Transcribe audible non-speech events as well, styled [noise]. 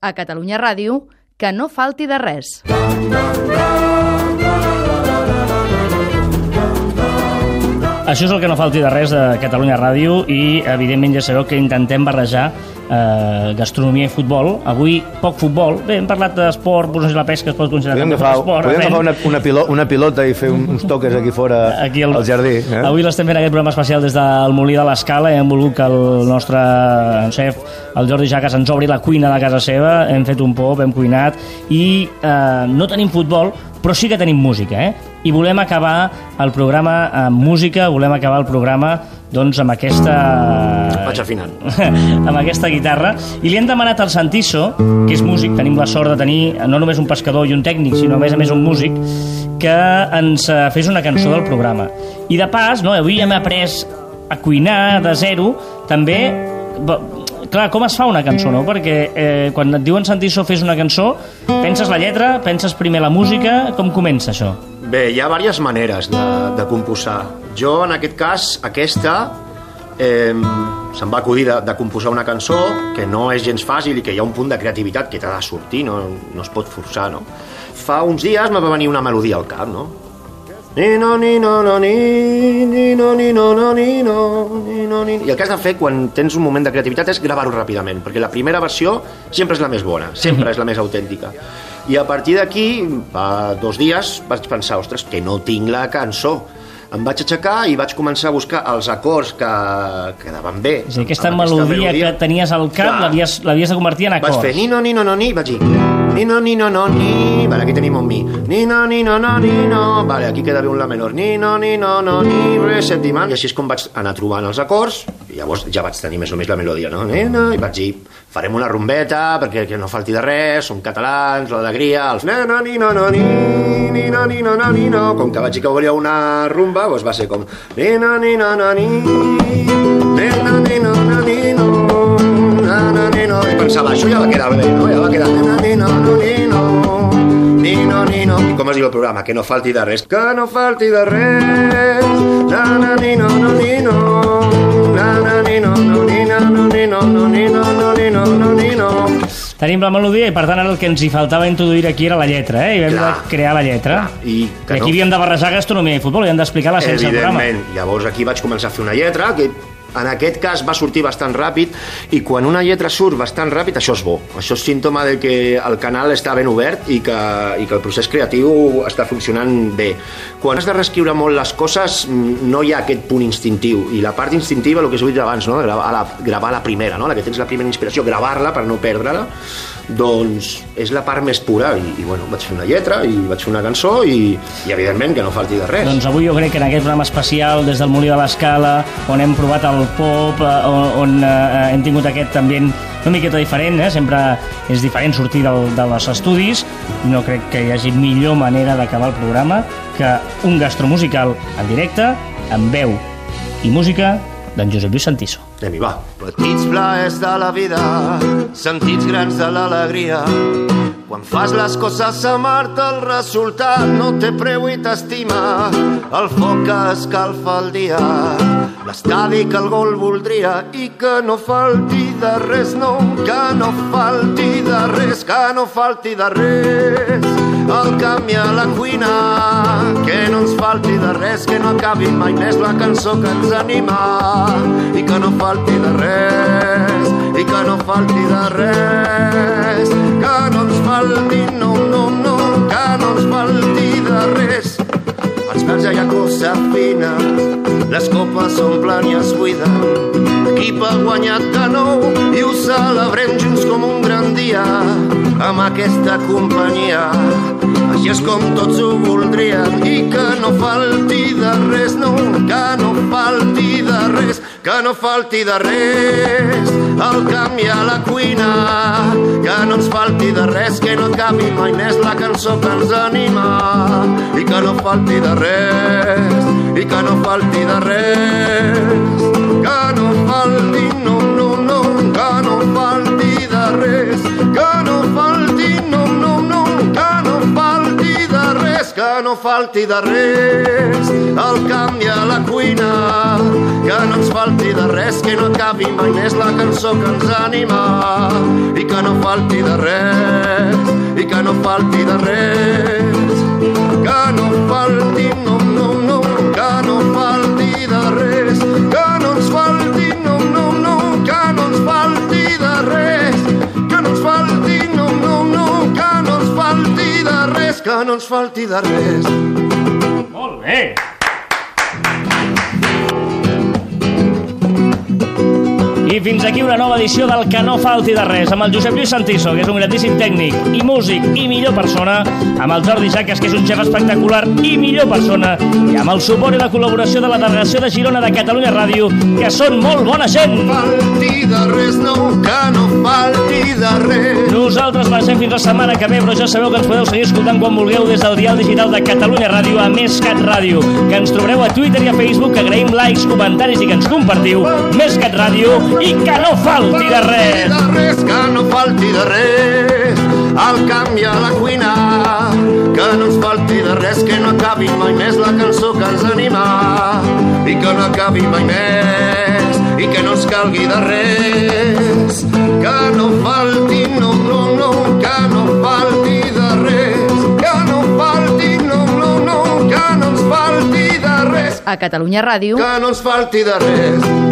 A Catalunya Ràdio, que no falti de res. Això és el que no falti de res de Catalunya Ràdio i, evidentment, ja sabeu que intentem barrejar eh, gastronomia i futbol. Avui, poc futbol. Bé, hem parlat d'esport, sé la pesca es pot considerar Podríem com agafar, esport. podríem realment. agafar una, una, pilo, una pilota i fer un, uns toques aquí fora Aquí al, al jardí. Eh? Avui l'estem fent aquest programa especial des del Molí de l'Escala i hem volgut que el nostre chef, el Jordi Jaques, ens obri la cuina de casa seva. Hem fet un pop, hem cuinat i eh, no tenim futbol, però sí que tenim música, eh? I volem acabar el programa amb música, volem acabar el programa doncs amb aquesta... Vaig afinant. [laughs] amb aquesta guitarra i li hem demanat al Santiso, que és músic, tenim la sort de tenir no només un pescador i un tècnic, sinó a més a més un músic, que ens eh, fes una cançó del programa. I de pas, no, avui hem après a cuinar de zero, també... Clar, com es fa una cançó, no? Perquè eh, quan et diuen Santiso fes una cançó, penses la lletra, penses primer la música, com comença això? Bé, hi ha diverses maneres de, de composar. Jo, en aquest cas, aquesta, eh, se'm va acudir de, de composar una cançó que no és gens fàcil i que hi ha un punt de creativitat que t'ha de sortir, no, no es pot forçar, no? Fa uns dies me va venir una melodia al cap, no? Ni no ni no no ni ni no ni no no ni no ni no ni i el que has de fer quan tens un moment de creativitat és gravar-ho ràpidament perquè la primera versió sempre és la més bona sempre és la més autèntica. I a partir d'aquí fa dos dies vaig pensar ostres que no tinc la cançó. Em vaig aixecar i vaig començar a buscar els acords que quedaven bé. És a dir, aquesta amb melodia, que tenies al cap l'havies de convertir en acords. Vaig fer ni no ni no no ni, vaig dir ni no ni no ni, vale, aquí tenim un mi. Ni no ni no no ni no, vale, aquí queda bé un la menor. Ni no ni no ni, re, septiman. I així és com vaig anar trobant els acords i llavors ja vaig tenir més o més la melodia, no? Ni, no, I vaig dir, farem una rumbeta perquè que no falti de res, som catalans, l'alegria, els na no ni no ni, ni no ni no no ni no. Com que vaig dir que volia una rumba, doncs va ser com ni no ni no ni, ni no ni no no ni no na, na, ni, no. I pensava, això ja va quedar bé, no? Ja com es diu el programa? Que no falti de res. Que no falti de res. Na, na, ni, no, no, ni, no. Na, na, ni, no, no, ni, na, no, ni, no, no, ni, no, no, ni, no, no, ni, no. Tenim la melodia i per tant ara el que ens hi faltava introduir aquí era la lletra, eh? I vam Clar. de crear la lletra. Clar, i I que aquí no- havíem de barrejar gastronomia i futbol, i hem d'explicar la sense del programa. Evidentment. Llavors aquí vaig començar a fer una lletra que en aquest cas va sortir bastant ràpid i quan una lletra surt bastant ràpid això és bo, això és símptoma de que el canal està ben obert i que, i que el procés creatiu està funcionant bé quan has de reescriure molt les coses no hi ha aquest punt instintiu i la part instintiva, el que us he dit abans no? gravar, la, gravar la primera, no? la que tens la primera inspiració gravar-la per no perdre-la doncs és la part més pura i, i bueno, vaig fer una lletra i vaig fer una cançó i, i evidentment que no falti de res Doncs avui jo crec que en aquest programa especial des del Molí de l'Escala, on hem provat el pop, eh, on, on eh, hem tingut aquest ambient una miqueta diferent, eh? sempre és diferent sortir del, de els estudis, no crec que hi hagi millor manera d'acabar el programa que un gastromusical en directe, amb veu i música d'en Josep Lluís Santiso. Anem-hi, va. Petits plaers de la vida, sentits grans de l'alegria. Quan fas les coses a Marta, el resultat no té preu i t'estima. El foc que escalfa el dia, l'estadi que el gol voldria i que no falti de res, no, que no falti de res, que no falti de res. El canvi a la cuina, falti de res, que no acabi mai més la cançó que ens anima i que no falti de res, i que no falti de res, que no ens falti, no, no, no, que no ens falti de res. Els verds ja hi ha cosa fina, les copes s'omplen i es buiden. L'equip ha guanyat de nou i ho celebrem junts com un amb aquesta companyia. Així és com tots ho voldrien i que no falti de res, no, que no falti de res, que no falti de res. El canvi a la cuina, que no ens falti de res, que no acabi mai més la cançó que ens anima i que no falti de res, i que no falti de res, que no falti de res, el canvi a la cuina, que no ens falti de res, que no acabi mai més la cançó que ens anima i que no falti de res, i que no falti de res, no ens falti de res. Molt bé! I fins aquí una nova edició del Que no falti de res, amb el Josep Lluís Santiso, que és un gratíssim tècnic i músic i millor persona, amb el Jordi Jaques, que és un xef espectacular i millor persona, i amb el suport i la col·laboració de la delegació de Girona de Catalunya Ràdio, que són molt bona gent. falti de res, no, que no falti de res. Nosaltres marxem fins la setmana que ve, però ja sabeu que ens podeu seguir escoltant quan vulgueu des del dial digital de Catalunya Ràdio a Més Cat Ràdio, que ens trobareu a Twitter i a Facebook, que agraïm likes, comentaris i que ens compartiu. Més Cat Ràdio i que no falti de res. de res, que no falti de res. Al camp i a la cuina, que no ens falti de res, que no acabi mai més la cançó que ens anima i que no acabi mai més i que no ens calgui de res. Que no falti, no, no, no, que no falti de res. Que no falti, no, no, no, que no ens falti de res. A Catalunya Ràdio Que no ens falti de res.